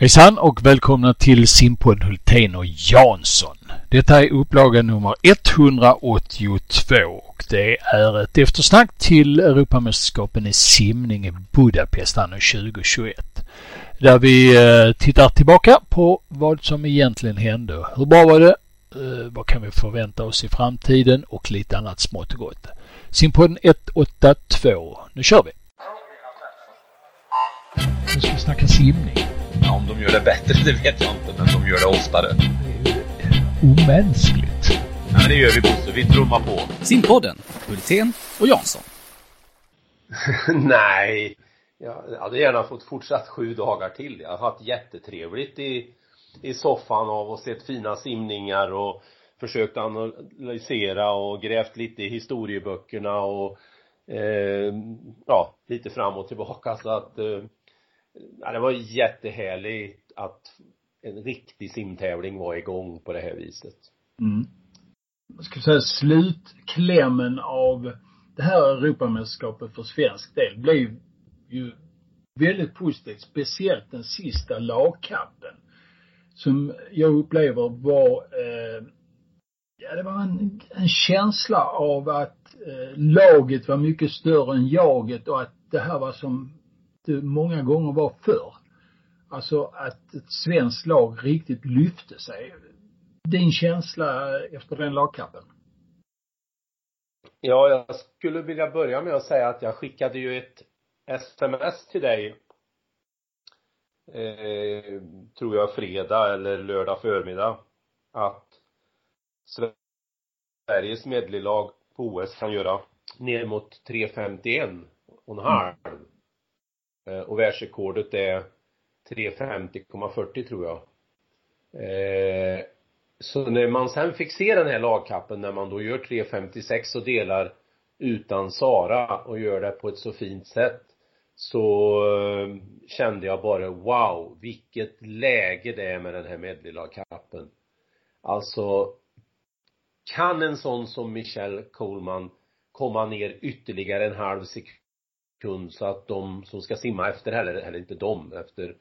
Hejsan och välkomna till simpodden Hultén och Jansson. Detta är upplaga nummer 182 och det är ett eftersnack till Europamästerskapen i simning i Budapest anno 2021. Där vi eh, tittar tillbaka på vad som egentligen hände. Hur bra var det? Eh, vad kan vi förvänta oss i framtiden och lite annat smått och gott. Simpodden 182. Nu kör vi! Nu ska vi snacka simning. Ja, om de gör det bättre, det vet jag inte, men de gör det oftare. Det är omänskligt. Ja, men det gör vi Bosse, vi trummar på. Simpodden, Hultén och Jansson. Nej, jag hade gärna fått fortsatt sju dagar till. Jag har haft jättetrevligt i, i soffan av och sett fina simningar och försökt analysera och grävt lite i historieböckerna och eh, ja, lite fram och tillbaka så att eh, ja, det var jättehärligt att en riktig simtävling var igång på det här viset. Mm. Jag skulle säga slutklämmen av det här Europamästerskapet för svensk del blev ju väldigt positivt, speciellt den sista lagkampen. Som jag upplever var, eh, ja det var en, en känsla av att eh, laget var mycket större än jaget och att det här var som det många gånger var förr. Alltså att ett svenskt lag riktigt lyfte sig. Din känsla efter den lagkappen? Ja, jag skulle vilja börja med att säga att jag skickade ju ett sms till dig eh, tror jag fredag eller lördag förmiddag att Sveriges medleylag på OS kan göra ner mot 3.51 och en halv. Eh, och världsrekordet är 3.50,40 tror jag. Eh, så när man sen fick se den här lagkappen när man då gör 3.56 och delar utan Sara och gör det på ett så fint sätt så eh, kände jag bara wow, vilket läge det är med den här medleylagkappen. Alltså kan en sån som Michelle Coleman komma ner ytterligare en halv sekund så att de som ska simma efter eller, eller inte de, efter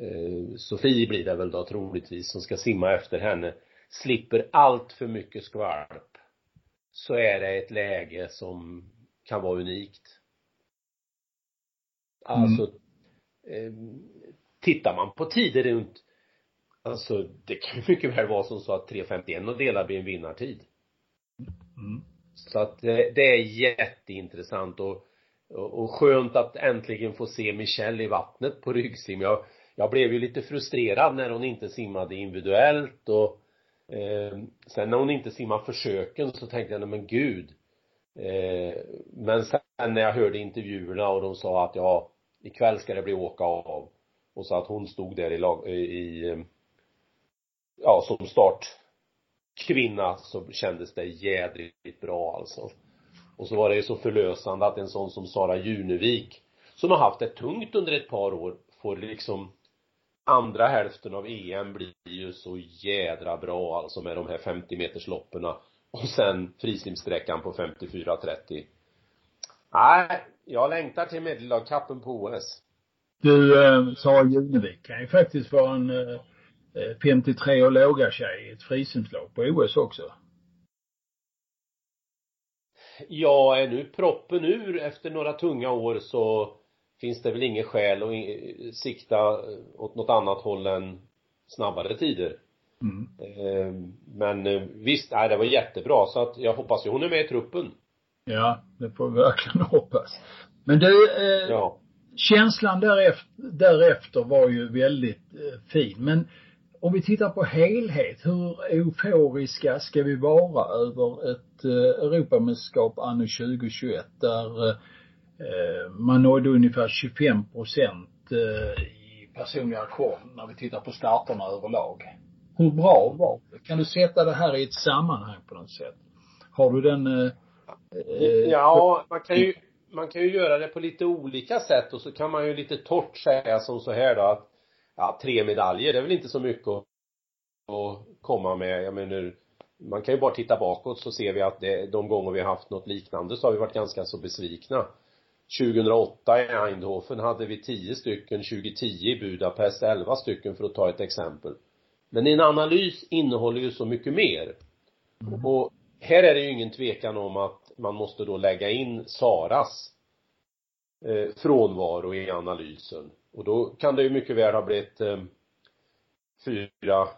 eh, Sofie blir det väl då troligtvis som ska simma efter henne slipper allt för mycket skvalp så är det ett läge som kan vara unikt. Alltså, mm. eh, tittar man på tider runt, alltså det kan ju mycket väl vara som så att 3.51 och delar blir en vinnartid. Mm. Så att eh, det är jätteintressant och, och, skönt att äntligen få se Michelle i vattnet på ryggsim. Jag, jag blev ju lite frustrerad när hon inte simmade individuellt och eh, sen när hon inte simmade försöken så tänkte jag, nej men gud. Eh, men sen när jag hörde intervjuerna och de sa att ja ikväll ska det bli åka av. Och så att hon stod där i lag, i eh, ja som startkvinna så kändes det jädrigt bra alltså och så var det ju så förlösande att en sån som Sara Junevik som har haft det tungt under ett par år får liksom andra hälften av EM blir ju så jädra bra alltså med de här 50 meters lopperna och sen frisimsträckan på 54.30 nej jag längtar till medellagkappen på OS du eh, Sara Junevik kan ju faktiskt vara en eh, eh 53 och låga tjej i ett frisimslag på OS också. Ja, är nu proppen ur efter några tunga år så finns det väl inget skäl att sikta åt något annat håll än snabbare tider. Mm. Eh, men eh, visst, nej, det var jättebra så att jag hoppas ju hon är med i truppen. Ja, det får vi verkligen hoppas. Men du, eh, ja. känslan därefter, därefter var ju väldigt eh, fin. Men om vi tittar på helhet, hur euforiska ska vi vara över ett eh, Europamästerskap anno 2021 där eh, man nådde ungefär 25 procent eh, i personliga rekord när vi tittar på starterna överlag. Hur bra var det? Kan du sätta det här i ett sammanhang på något sätt? Har du den eh, Ja, man kan ju man kan ju göra det på lite olika sätt och så kan man ju lite torrt säga som så här då att ja, tre medaljer, det är väl inte så mycket att, att komma med. Jag menar, man kan ju bara titta bakåt så ser vi att det, de gånger vi har haft något liknande så har vi varit ganska så besvikna. 2008 i Eindhoven hade vi 10 stycken, 2010 i Budapest 11 stycken för att ta ett exempel. Men en analys innehåller ju så mycket mer. Mm. Och här är det ju ingen tvekan om att man måste då lägga in Saras eh, frånvaro i analysen. Och då kan det ju mycket väl ha blivit eh, fyra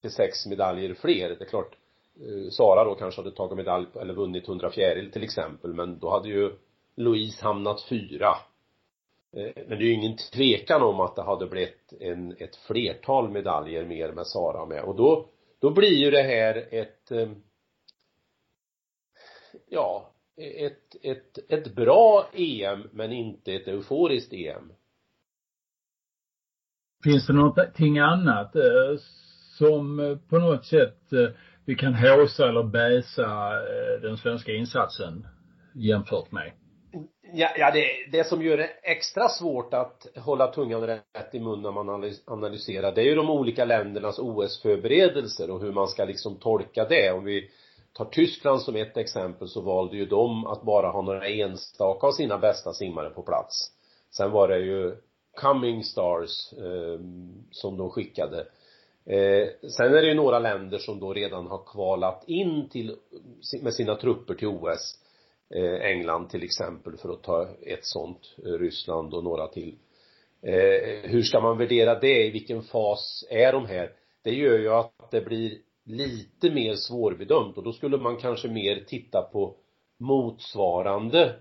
till sex medaljer fler. Det är klart, eh, Sara då kanske hade tagit medalj eller vunnit 100 fjäril till exempel, men då hade ju Louise hamnat fyra. Eh, men det är ju ingen tvekan om att det hade blivit en, ett flertal medaljer mer med Sara med och då, då blir ju det här ett eh, ja, ett, ett, ett bra EM men inte ett euforiskt EM. Finns det någonting annat eh, som eh, på något sätt eh, vi kan håsa eller bäsa den svenska insatsen jämfört med? Ja, ja det, det som gör det extra svårt att hålla tungan rätt i mun när man analyserar, det är ju de olika ländernas OS-förberedelser och hur man ska liksom tolka det. Om vi tar Tyskland som ett exempel så valde ju de att bara ha några enstaka av sina bästa simmare på plats. Sen var det ju coming stars eh, som de skickade. Eh, sen är det ju några länder som då redan har kvalat in till, med sina trupper till OS. Eh, England till exempel för att ta ett sånt, eh, Ryssland och några till. Eh, hur ska man värdera det? I vilken fas är de här? Det gör ju att det blir lite mer svårbedömt och då skulle man kanske mer titta på motsvarande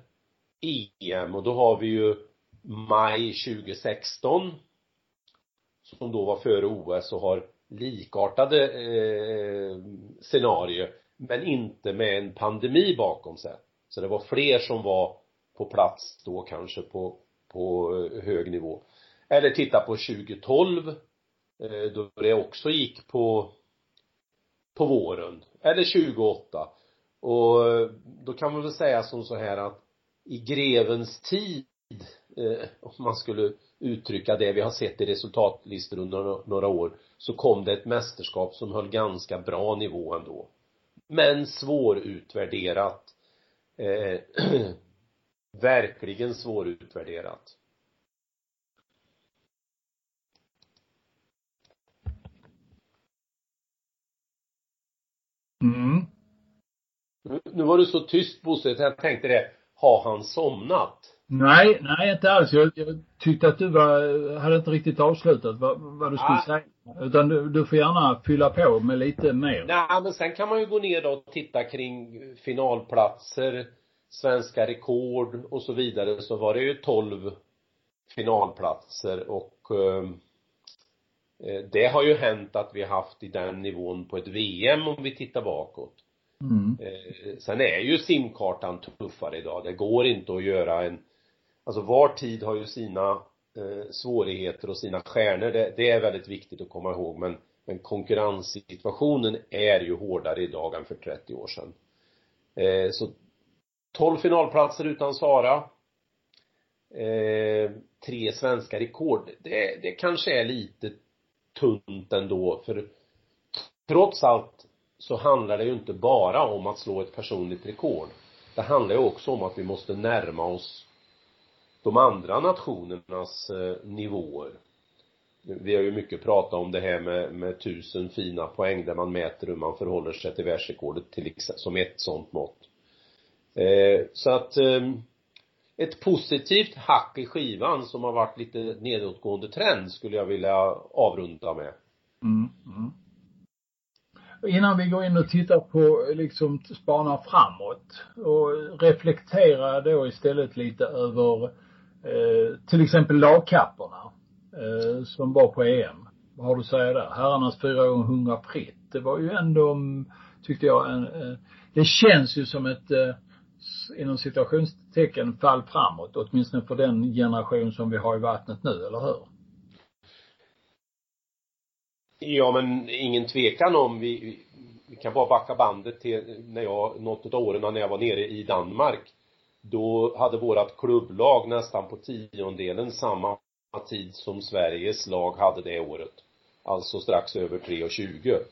EM och då har vi ju maj 2016 som då var före OS och har likartade eh, scenarier men inte med en pandemi bakom sig. Så det var fler som var på plats då kanske på, på eh, hög nivå. Eller titta på 2012 eh, då det också gick på på våren. Eller 28. Och eh, då kan man väl säga som så här att i grevens tid om man skulle uttrycka det vi har sett i resultatlistor under några år så kom det ett mästerskap som höll ganska bra nivå ändå. Men svårutvärderat. Eh, verkligen svårutvärderat. Mm. Nu var du så tyst Bosse, jag tänkte det, har han somnat? Nej, nej inte alls. Jag, jag tyckte att du var, hade inte riktigt avslutat vad, vad du skulle ah. säga. Utan du, du får gärna fylla på med lite mer. Nej, men sen kan man ju gå ner och titta kring finalplatser, svenska rekord och så vidare. Så var det ju 12 finalplatser och eh, det har ju hänt att vi haft i den nivån på ett VM om vi tittar bakåt. Mm. Eh, sen är ju simkartan tuffare idag. Det går inte att göra en alltså var tid har ju sina eh, svårigheter och sina stjärnor. Det, det, är väldigt viktigt att komma ihåg men, men konkurrenssituationen är ju hårdare idag än för 30 år sedan. Eh, så 12 finalplatser utan Sara. Eh, tre svenska rekord. Det, det kanske är lite tunt ändå för trots allt så handlar det ju inte bara om att slå ett personligt rekord. Det handlar ju också om att vi måste närma oss de andra nationernas eh, nivåer. Vi har ju mycket pratat om det här med, med tusen fina poäng där man mäter hur man förhåller sig till världsrekordet till exempel, som ett sånt mått. Eh, så att eh, ett positivt hack i skivan som har varit lite nedåtgående trend skulle jag vilja avrunda med. Mm, mm. Innan vi går in och tittar på, liksom spanar framåt och reflekterar då istället lite över eh, Eh, till exempel lagkapporna eh, som var på EM. Vad har du att säga där? Herrarnas 4 gånger 100 fritt. Det var ju ändå, mm, tyckte jag, en, eh, det känns ju som ett eh, inom situationstecken fall framåt, åtminstone för den generation som vi har i vattnet nu, eller hur? Ja, men ingen tvekan om, vi, vi kan bara backa bandet till när jag, något av åren när jag var nere i Danmark. Då hade vårat klubblag nästan på tiondelen samma tid som Sveriges lag hade det året. Alltså strax över 3,20.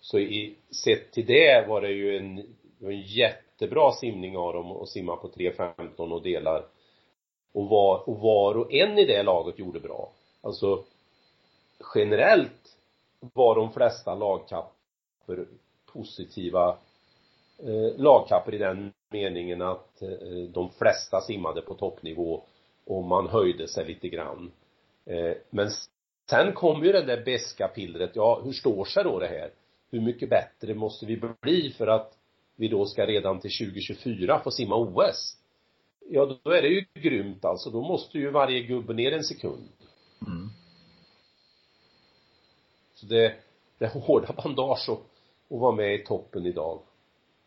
Så i, sett till det var det ju en, en jättebra simning av dem och simma på 3.15 och delar och var, och var och en i det laget gjorde bra. Alltså generellt var de flesta lagkapper positiva eh, lagkapper i den meningen att eh, de flesta simmade på toppnivå och man höjde sig lite grann. Eh, men sen kom ju det där beska pillret, ja hur står sig då det här? Hur mycket bättre måste vi bli för att vi då ska redan till 2024 få simma OS? Ja, då är det ju grymt alltså. Då måste ju varje gubbe ner en sekund. Mm. Så det, det är hårda bandage att, att vara med i toppen idag.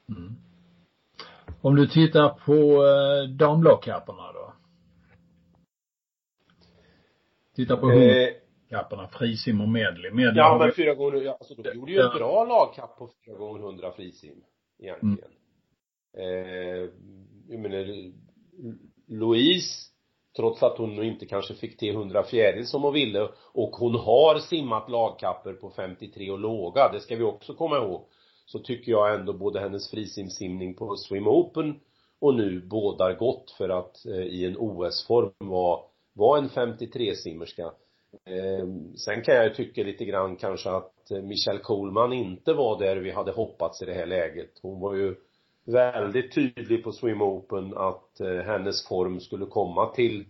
Mm. Om du tittar på eh, damlagkapporna då? Titta på eh, kapporna, frisim och medley. medley ja, men fyra gånger, ja, alltså de gjorde ju en bra lagkapp på fyra gånger hundra frisim, egentligen. Mm. Eh, jag menar, Louise, trots att hon inte kanske fick till 100 fjäril som hon ville, och hon har simmat lagkapper på 53 och låga, det ska vi också komma ihåg, så tycker jag ändå både hennes frisimsimning på Swim Open och nu bådar gott för att eh, i en OS-form vara var en 53-simmerska. Eh, sen kan jag ju tycka lite grann kanske att eh, Michelle Coleman inte var där vi hade hoppats i det här läget. Hon var ju väldigt tydlig på Swim Open att eh, hennes form skulle komma till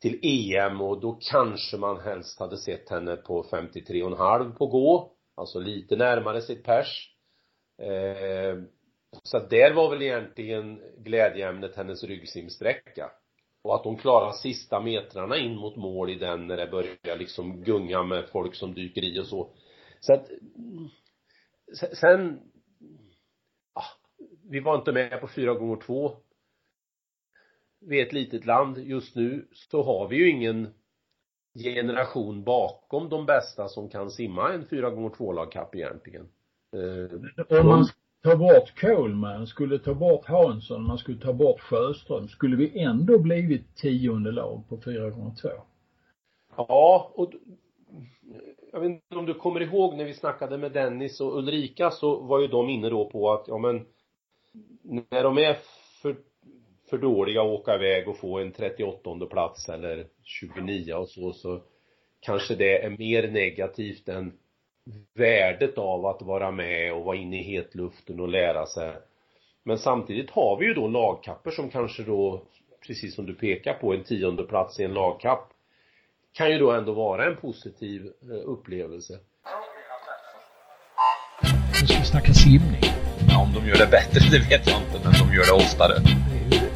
till EM och då kanske man helst hade sett henne på 53,5 på gå, alltså lite närmare sitt pers. Eh, så att där var väl egentligen glädjeämnet hennes ryggsimsträcka. Och att hon klarar sista metrarna in mot mål i den när det börjar liksom gunga med folk som dyker i och så. Så att sen ah, vi var inte med på fyra gånger två vi är ett litet land just nu så har vi ju ingen generation bakom de bästa som kan simma en fyra gånger två lagkapp egentligen. Eh, Om man skulle ta bort Coleman, skulle ta bort Hansson, man skulle ta bort Sjöström, skulle vi ändå blivit tionde lag på fyra gånger två? Ja, och jag vet inte om du kommer ihåg när vi snackade med Dennis och Ulrika så var ju de inne då på att, ja men när de är för, för dåliga att åka iväg och få en 38 plats eller 29 och så, så kanske det är mer negativt än värdet av att vara med och vara inne i hetluften och lära sig. Men samtidigt har vi ju då lagkapper som kanske då, precis som du pekar på, en tionde plats i en lagkapp kan ju då ändå vara en positiv eh, upplevelse. Nu ska vi snacka simning. Ja, om de gör det bättre, det vet jag inte, men de gör det oftare. Det är ju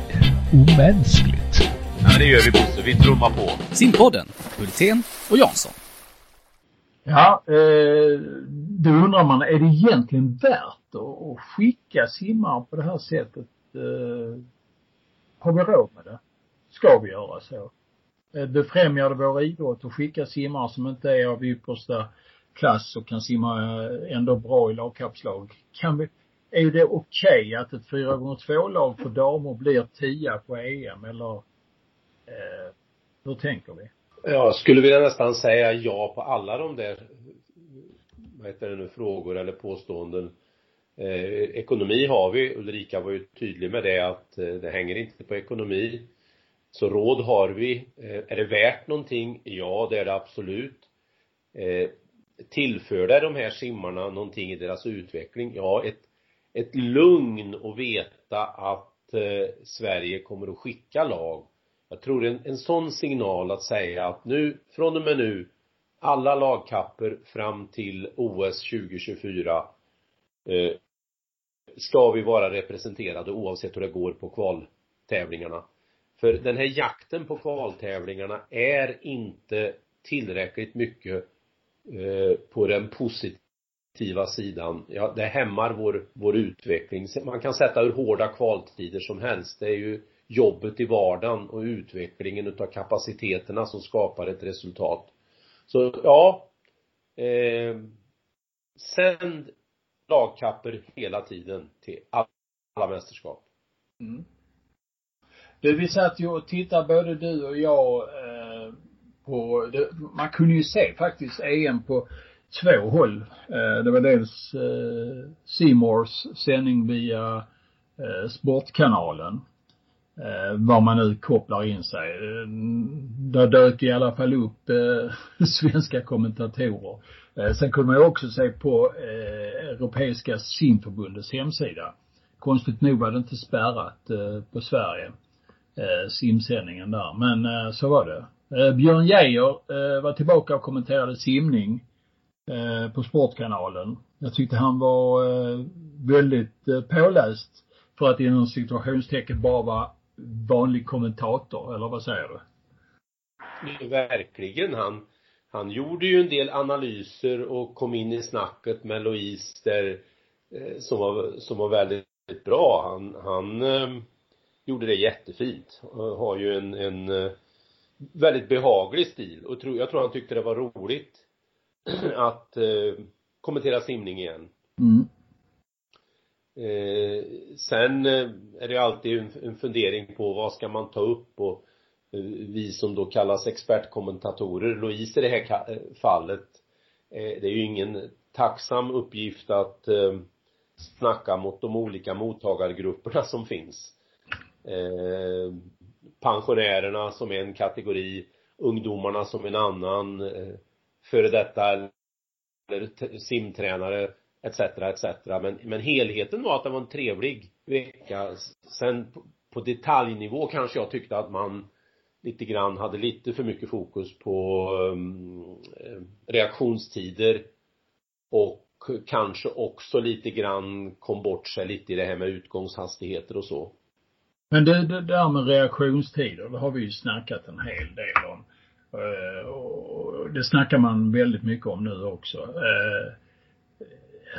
omänskligt. Ja, det gör vi Bosse, vi trummar på. Simpodden, Hultén och Jansson. Ja, eh, då undrar man, är det egentligen värt att skicka simmare på det här sättet? Eh, har vi råd med det? Ska vi göra så? Befrämjar det vår idrott att skicka simmare som inte är av yppersta klass och kan simma eh, ändå bra i lagkappslag? Kan vi, är det okej okay att ett 4 gånger 2 lag för damer blir tia på EM eller eh, hur tänker vi? Ja, skulle vilja nästan säga ja på alla de där, vad heter det nu, frågor eller påståenden. Eh, ekonomi har vi, Ulrika var ju tydlig med det att eh, det hänger inte på ekonomi. Så råd har vi. Eh, är det värt någonting? Ja, det är det absolut. Eh, tillför det de här simmarna någonting i deras utveckling? Ja, ett, ett lugn att veta att eh, Sverige kommer att skicka lag jag tror en, en sån signal att säga att nu, från och med nu, alla lagkapper fram till OS 2024 eh, ska vi vara representerade oavsett hur det går på kvaltävlingarna. För den här jakten på kvaltävlingarna är inte tillräckligt mycket eh, på den positiva sidan. Ja, det hämmar vår, vår utveckling. Man kan sätta hur hårda kvaltider som helst. Det är ju jobbet i vardagen och utvecklingen utav kapaciteterna som skapar ett resultat. Så ja, eh, sänd lagkapper hela tiden till alla mästerskap. Mm. Du, vi satt ju och tittade både du och jag eh, på, det, man kunde ju se faktiskt EM på två håll. Eh, det var dels eh, Seymours sändning via eh, Sportkanalen eh, var man nu kopplar in sig. Eh, där dök i alla fall upp eh, svenska kommentatorer. Eh, sen kunde man ju också se på eh, Europeiska simförbundets hemsida. Konstigt nog var det inte spärrat eh, på Sverige, eh, simsändningen där. Men eh, så var det. Eh, Björn Geijer eh, var tillbaka och kommenterade simning eh, på Sportkanalen. Jag tyckte han var eh, väldigt påläst för att inom situationstecken bara vara vanlig kommentator, eller vad säger du? Verkligen. Han, han gjorde ju en del analyser och kom in i snacket med Louise där, eh, som var, som var väldigt bra. Han, han eh, gjorde det jättefint. Och har ju en, en eh, väldigt behaglig stil och tro, jag tror han tyckte det var roligt att eh, kommentera simning igen. Mm. Eh, sen eh, är det alltid en, en fundering på vad ska man ta upp och eh, vi som då kallas expertkommentatorer, Louise i det här eh, fallet, eh, det är ju ingen tacksam uppgift att eh, snacka mot de olika mottagargrupperna som finns. Eh, pensionärerna som en kategori, ungdomarna som en annan, eh, före detta eller simtränare etc, etc. Men, men helheten var att det var en trevlig vecka. Sen på, på detaljnivå kanske jag tyckte att man lite grann hade lite för mycket fokus på um, eh, reaktionstider och kanske också lite grann kom bort sig lite i det här med utgångshastigheter och så. Men det, det där med reaktionstider, det har vi ju snackat en hel del om. Uh, och det snackar man väldigt mycket om nu också. Uh,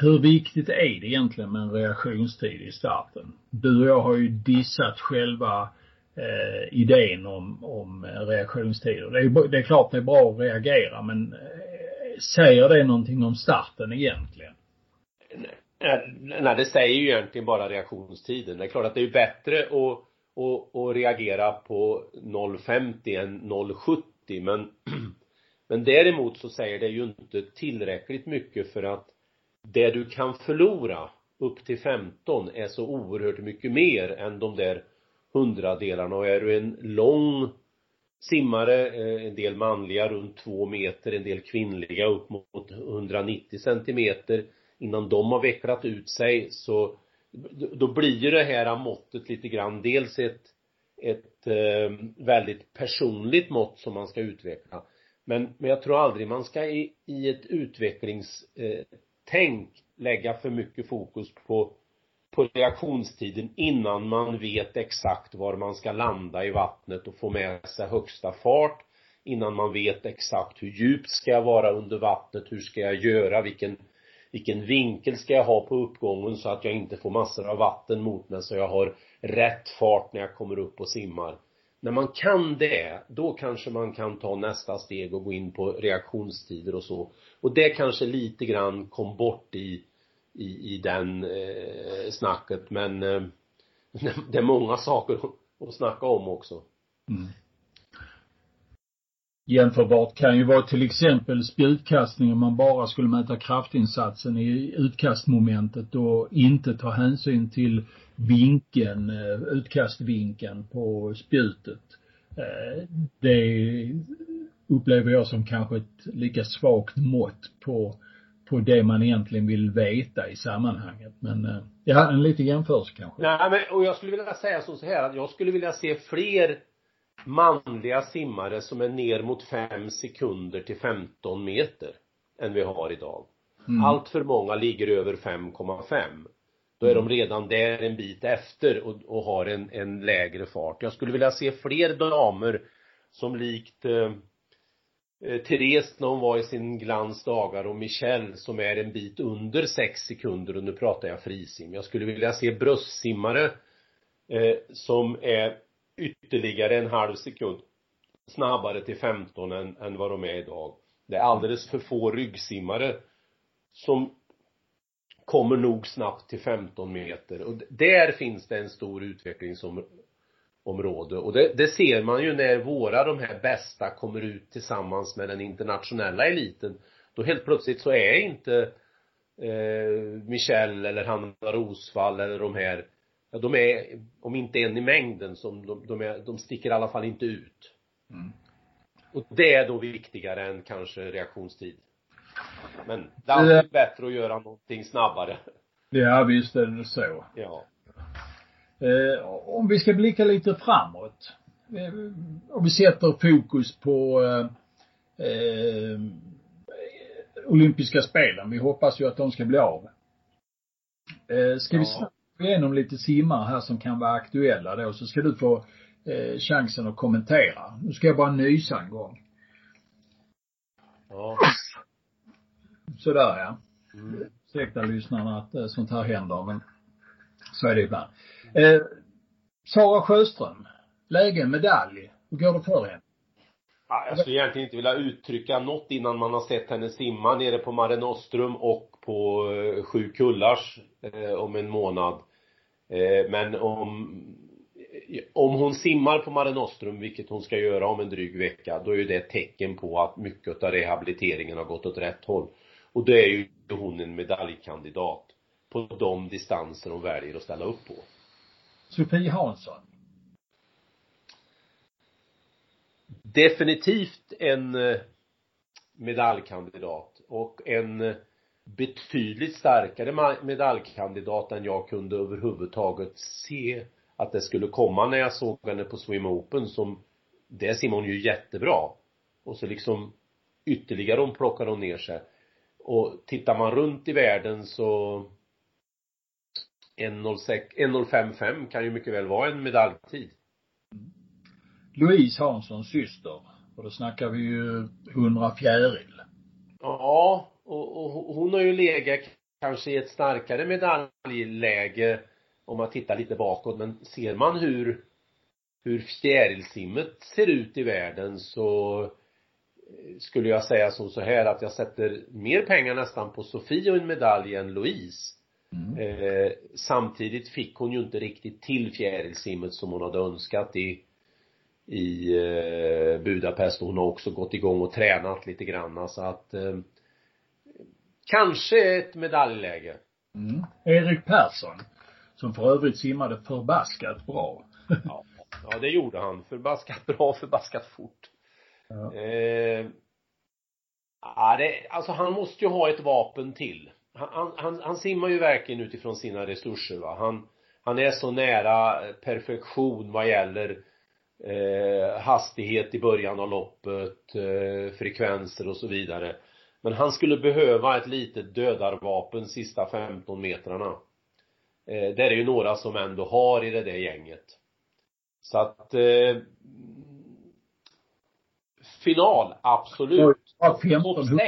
hur viktigt är det egentligen med en reaktionstid i starten? Du och jag har ju dissat själva eh, idén om, om reaktionstider. Det är, det är klart det är bra att reagera men eh, säger det någonting om starten egentligen? Nej, nej, det säger ju egentligen bara reaktionstiden. Det är klart att det är bättre att, att, att reagera på 0,50 än 0,70 men men däremot så säger det ju inte tillräckligt mycket för att det du kan förlora upp till 15 är så oerhört mycket mer än de där hundradelarna. Och är du en lång simmare, eh, en del manliga runt två meter, en del kvinnliga upp mot 190 centimeter innan de har vecklat ut sig så då blir ju det här måttet lite grann dels ett ett eh, väldigt personligt mått som man ska utveckla. Men, men jag tror aldrig man ska i, i ett utvecklings eh, tänk lägga för mycket fokus på på reaktionstiden innan man vet exakt var man ska landa i vattnet och få med sig högsta fart innan man vet exakt hur djupt ska jag vara under vattnet, hur ska jag göra, vilken vilken vinkel ska jag ha på uppgången så att jag inte får massor av vatten mot mig så jag har rätt fart när jag kommer upp och simmar. När man kan det, då kanske man kan ta nästa steg och gå in på reaktionstider och så. Och det kanske lite grann kom bort i, i, i den eh, snacket men eh, det är många saker att snacka om också. Mm. Jämförbart kan ju vara till exempel spjutkastning om man bara skulle mäta kraftinsatsen i utkastmomentet och inte ta hänsyn till vinkeln, eh, utkastvinkeln på spjutet. Eh, det upplever jag som kanske ett lika svagt mått på, på det man egentligen vill veta i sammanhanget. Men eh, ja, en liten jämförelse kanske. Nej men, och jag skulle vilja säga så här att jag skulle vilja se fler manliga simmare som är ner mot fem sekunder till 15 meter än vi har idag. Mm. Allt för många ligger över 5,5. Då är de redan där en bit efter och, och har en, en lägre fart. Jag skulle vilja se fler damer som likt eh, eh Therese när hon var i sin glans dagar och Michelle som är en bit under 6 sekunder och nu pratar jag frisim. Jag skulle vilja se bröstsimmare eh, som är ytterligare en halv sekund snabbare till 15 än, än vad de är idag. Det är alldeles för få ryggsimmare som kommer nog snabbt till 15 meter och där finns det en stor utvecklingsområde och det, det ser man ju när våra de här bästa kommer ut tillsammans med den internationella eliten då helt plötsligt så är inte eh, Michelle eller Hanna Rosvall eller de här ja, de är, om inte en i mängden, som de, de, är, de sticker i alla fall inte ut. Mm. Och det är då viktigare än kanske reaktionstid. Men det är alltid bättre att göra någonting snabbare. Ja, visst är det så. Ja. Eh, om vi ska blicka lite framåt. Eh, om vi sätter fokus på eh, eh, olympiska spelen. Vi hoppas ju att de ska bli av. Eh, ska ja. vi snabbt gå igenom lite simmar här som kan vara aktuella då, så ska du få eh, chansen att kommentera. Nu ska jag bara nysa en gång. Ja. Sådär ja. Mm. Ursäkta lyssnarna att eh, sånt här händer, men så är det ibland. Eh, Sara Sjöström, läge medalj. Hur går det för henne? Ja, jag skulle egentligen inte vilja uttrycka något innan man har sett henne simma nere på Mare Nostrum och på eh, Sju Kullars eh, om en månad. Eh, men om om hon simmar på Mare Nostrum, vilket hon ska göra om en dryg vecka, då är det ett tecken på att mycket av rehabiliteringen har gått åt rätt håll. Och då är ju hon en medaljkandidat på de distanser hon väljer att ställa upp på. Sofie Hansson? Definitivt en eh, medaljkandidat och en eh, betydligt starkare medaljkandidat än jag kunde överhuvudtaget se att det skulle komma när jag såg henne på Swim Open som där simmar hon ju jättebra och så liksom ytterligare hon plockar hon ner sig och tittar man runt i världen så 1.05,5 kan ju mycket väl vara en medaljtid. Louise Hanssons syster. Och då snackar vi ju 100 fjäril. Ja, och, och hon har ju legat kanske i ett starkare medaljläge om man tittar lite bakåt, men ser man hur hur fjärilsimmet ser ut i världen så skulle jag säga som så här att jag sätter mer pengar nästan på Sofie och en medalj än Louise. Mm. Eh, samtidigt fick hon ju inte riktigt till fjärilsimmet som hon hade önskat i i eh, Budapest hon har också gått igång och tränat lite grann så att eh, kanske ett medaljläge. Mm. Erik Persson som för övrigt simmade förbaskat bra. ja, ja det gjorde han. Förbaskat bra, förbaskat fort. Ja. Eh, ja, det, alltså han måste ju ha ett vapen till. Han, han, han simmar ju verkligen utifrån sina resurser va. Han, han är så nära perfektion vad gäller eh, hastighet i början av loppet, eh, frekvenser och så vidare. Men han skulle behöva ett litet dödarvapen sista 15 metrarna. Eh, det är ju några som ändå har i det där gänget. Så att eh, final, absolut. Bara 1500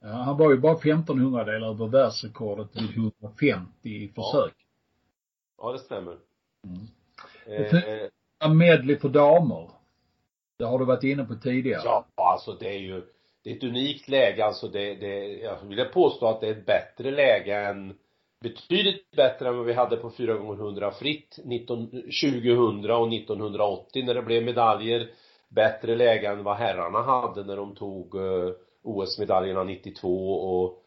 ja, han var ju bara 1500 delar över världsrekordet vid 150 i försök. Ja, ja det stämmer. Mm. Eh, medley för damer. Det har du varit inne på tidigare. Ja, alltså det är ju, det är ett unikt läge alltså det, det, jag vill påstå att det är ett bättre läge än betydligt bättre än vad vi hade på 4 gånger 100 fritt 19, 2000 och 1980 när det blev medaljer bättre läge än vad herrarna hade när de tog eh, OS-medaljerna 92 och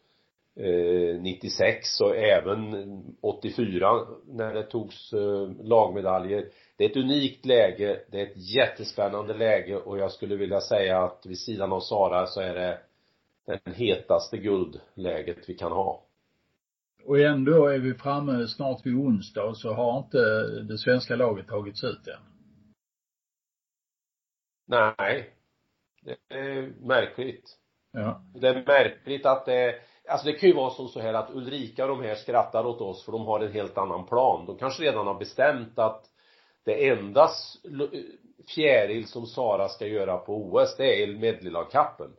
eh, 96 och även 84 när det togs eh, lagmedaljer. Det är ett unikt läge, det är ett jättespännande läge och jag skulle vilja säga att vid sidan av Sara så är det det hetaste guldläget vi kan ha. Och ändå är vi framme snart vid onsdag så har inte det svenska laget tagits ut än. Nej. Det är märkligt. Ja. Det är märkligt att det Alltså det kan ju vara som så här att Ulrika och de här skrattar åt oss för de har en helt annan plan. De kanske redan har bestämt att det enda fjäril som Sara ska göra på OS, det är medleykappen.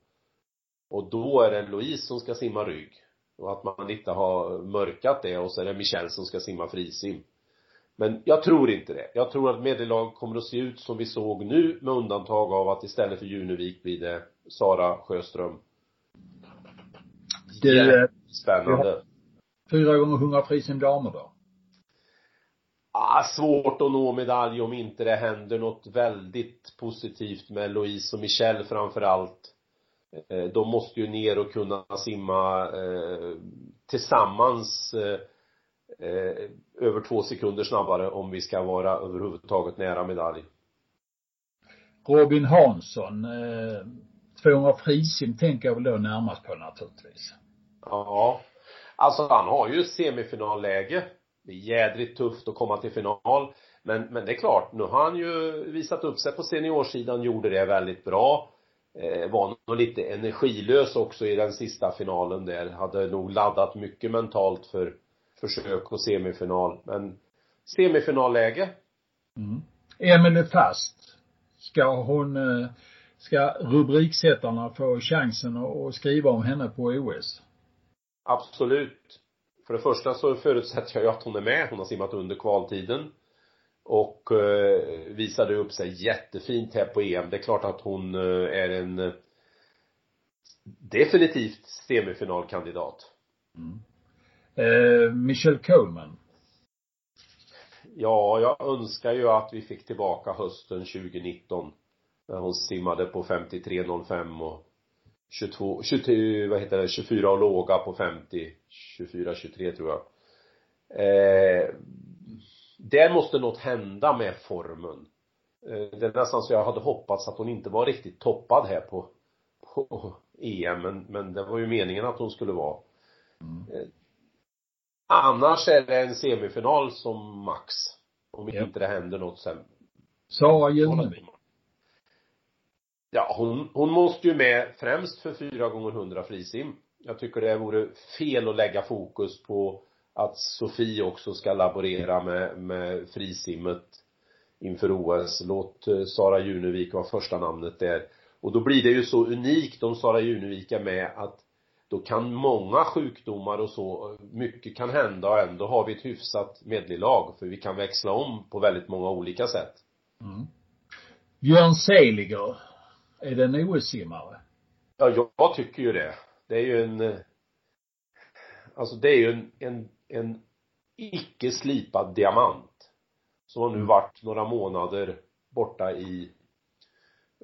Och då är det Louise som ska simma rygg. Och att man inte har mörkat det och så är det Michelle som ska simma frisim. Men jag tror inte det. Jag tror att medellag kommer att se ut som vi såg nu med undantag av att istället för Junevik blir det Sara Sjöström. Det, Spännande. Fyra gånger hundra frisim damer då? Ah, svårt att nå medalj om inte det händer något väldigt positivt med Louise och Michelle framför allt. Eh, de måste ju ner och kunna simma eh, tillsammans eh, eh, över två sekunder snabbare om vi ska vara överhuvudtaget nära medalj. Robin Hansson, eh, 200 frisim tänker jag väl då närmast på naturligtvis. Ja. Alltså han har ju semifinalläge. Det är jädrigt tufft att komma till final. Men, men det är klart, nu har han ju visat upp sig på seniorsidan, gjorde det väldigt bra. Eh, var nog lite energilös också i den sista finalen där. Hade nog laddat mycket mentalt för försök och semifinal. Men semifinalläge. Mm. Emelie Fast. Ska hon, eh, ska rubriksättarna få chansen att skriva om henne på OS? Absolut. För det första så förutsätter jag ju att hon är med. Hon har simmat under kvaltiden. Och eh, visade upp sig jättefint här på EM. Det är klart att hon eh, är en definitivt semifinalkandidat. Mm. Eh, Michelle Coleman. Ja, jag önskar ju att vi fick tillbaka hösten 2019. När hon simmade på 53.05 och 22, 22, vad heter det, 24 och låga på 50, 24, 23 tror jag. Eh, där måste något hända med formen. Eh, det är nästan så jag hade hoppats att hon inte var riktigt toppad här på, på EM, men, men det var ju meningen att hon skulle vara. Mm. Annars är det en semifinal som max. Om yep. inte det händer något sen. Sara Junevik. Ja, hon, hon måste ju med främst för 4 gånger 100 frisim. Jag tycker det vore fel att lägga fokus på att Sofie också ska laborera med, med frisimmet inför OS. Låt eh, Sara Junevik vara första namnet där. Och då blir det ju så unikt om Sara Junevik är med att då kan många sjukdomar och så, mycket kan hända och ändå har vi ett hyfsat medleylag för vi kan växla om på väldigt många olika sätt. Mm. Björn Seliger, är det en OS-simmare? Ja, jag tycker ju det. Det är ju en, alltså det är ju en, en, en icke slipad diamant. Som har nu mm. varit några månader borta i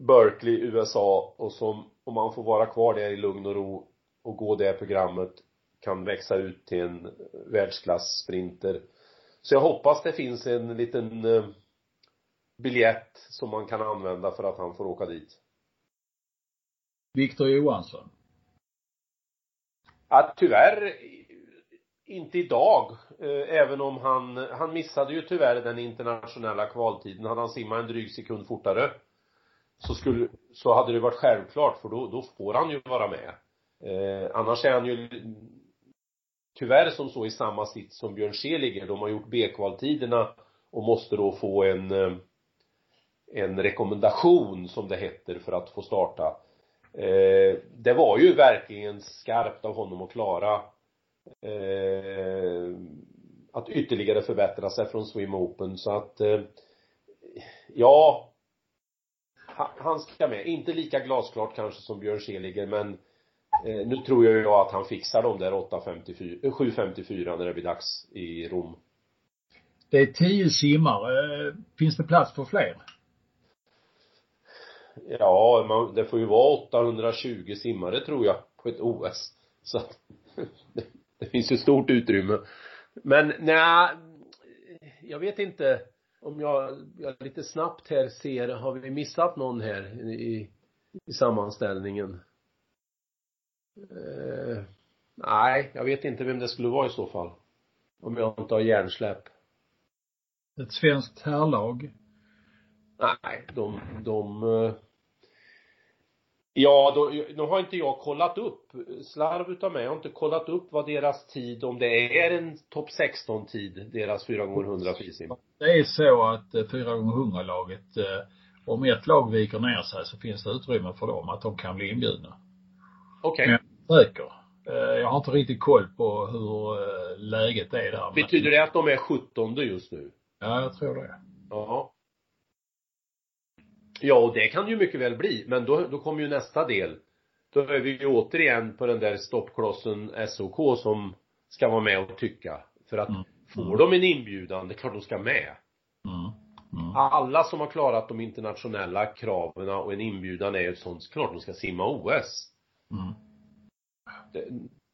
Berkeley, USA och som, om man får vara kvar där i lugn och ro och gå det programmet kan växa ut till en världsklass-sprinter. Så jag hoppas det finns en liten eh, biljett som man kan använda för att han får åka dit. Viktor Johansson? Ja, tyvärr inte idag. Eh, även om han, han missade ju tyvärr den internationella kvaltiden. Hade han simmat en dryg sekund fortare så skulle, så hade det varit självklart för då, då får han ju vara med. Eh, annars är han ju tyvärr som så i samma sits som Björn Seliger. De har gjort B-kvaltiderna och måste då få en eh, en rekommendation som det heter för att få starta. Eh, det var ju verkligen skarpt av honom att klara eh, att ytterligare förbättra sig från Swim Open så att eh, ja han ska med. Inte lika glasklart kanske som Björn Seliger men eh, nu tror jag ju att han fixar de där 8.54, 7.54 eh, när det blir dags i Rom. Det är tio simmare. Finns det plats för fler? Ja, man, det får ju vara 820 simmare tror jag på ett OS. Så det, det finns ju stort utrymme. Men nej, jag vet inte om jag, jag lite snabbt här ser, har vi missat någon här i, i sammanställningen? Eh, nej, jag vet inte vem det skulle vara i så fall. Om jag inte har hjärnsläpp. Ett svenskt herrlag? Nej, de, de eh, Ja, då, nu har inte jag kollat upp, slarv utav mig, jag har inte kollat upp vad deras tid, om det är en topp 16 tid, deras 4 gånger 100 frisim. Det är så att 4 gånger 100 laget, eh, om ett lag viker ner sig så finns det utrymme för dem att de kan bli inbjudna. Okej. Okay. Säker. Eh, jag har inte riktigt koll på hur eh, läget är där. Betyder det att de är 17 just nu? Ja, jag tror det. Ja. Ja, och det kan ju mycket väl bli, men då, då kommer ju nästa del. Då är vi ju återigen på den där stoppklossen SOK som ska vara med och tycka. För att mm. får de en inbjudan, det är klart de ska med. Mm. Mm. Alla som har klarat de internationella kraven och en inbjudan är ju sånt, klart de ska simma OS. Mm. Det,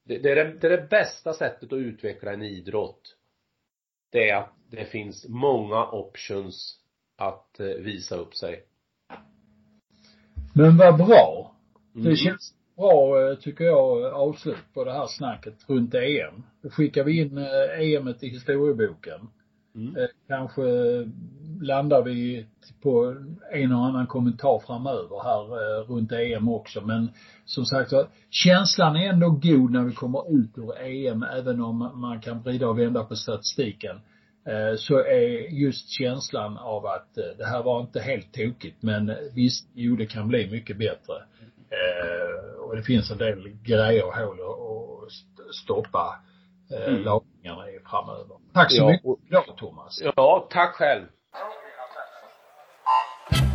det, är det, det är det bästa sättet att utveckla en idrott. det är att det finns många options att eh, visa upp sig. Men vad bra. Mm. Det känns bra, eh, tycker jag, avslut på det här snacket runt EM. Då skickar vi in EM i historieboken. Mm. Eh, Kanske landar vi på en och annan kommentar framöver här eh, runt EM också. Men som sagt så, känslan är ändå god när vi kommer ut ur EM, även om man kan vrida och vända på statistiken. Eh, Så är just känslan av att eh, det här var inte helt tokigt, men visst, jo det kan bli mycket bättre. Eh, Och det finns en del grejer och hål att st- stoppa eh, Mm. lagningarna i framöver. Tack så Ja, mycket och- idag Thomas. Ja, tack själv.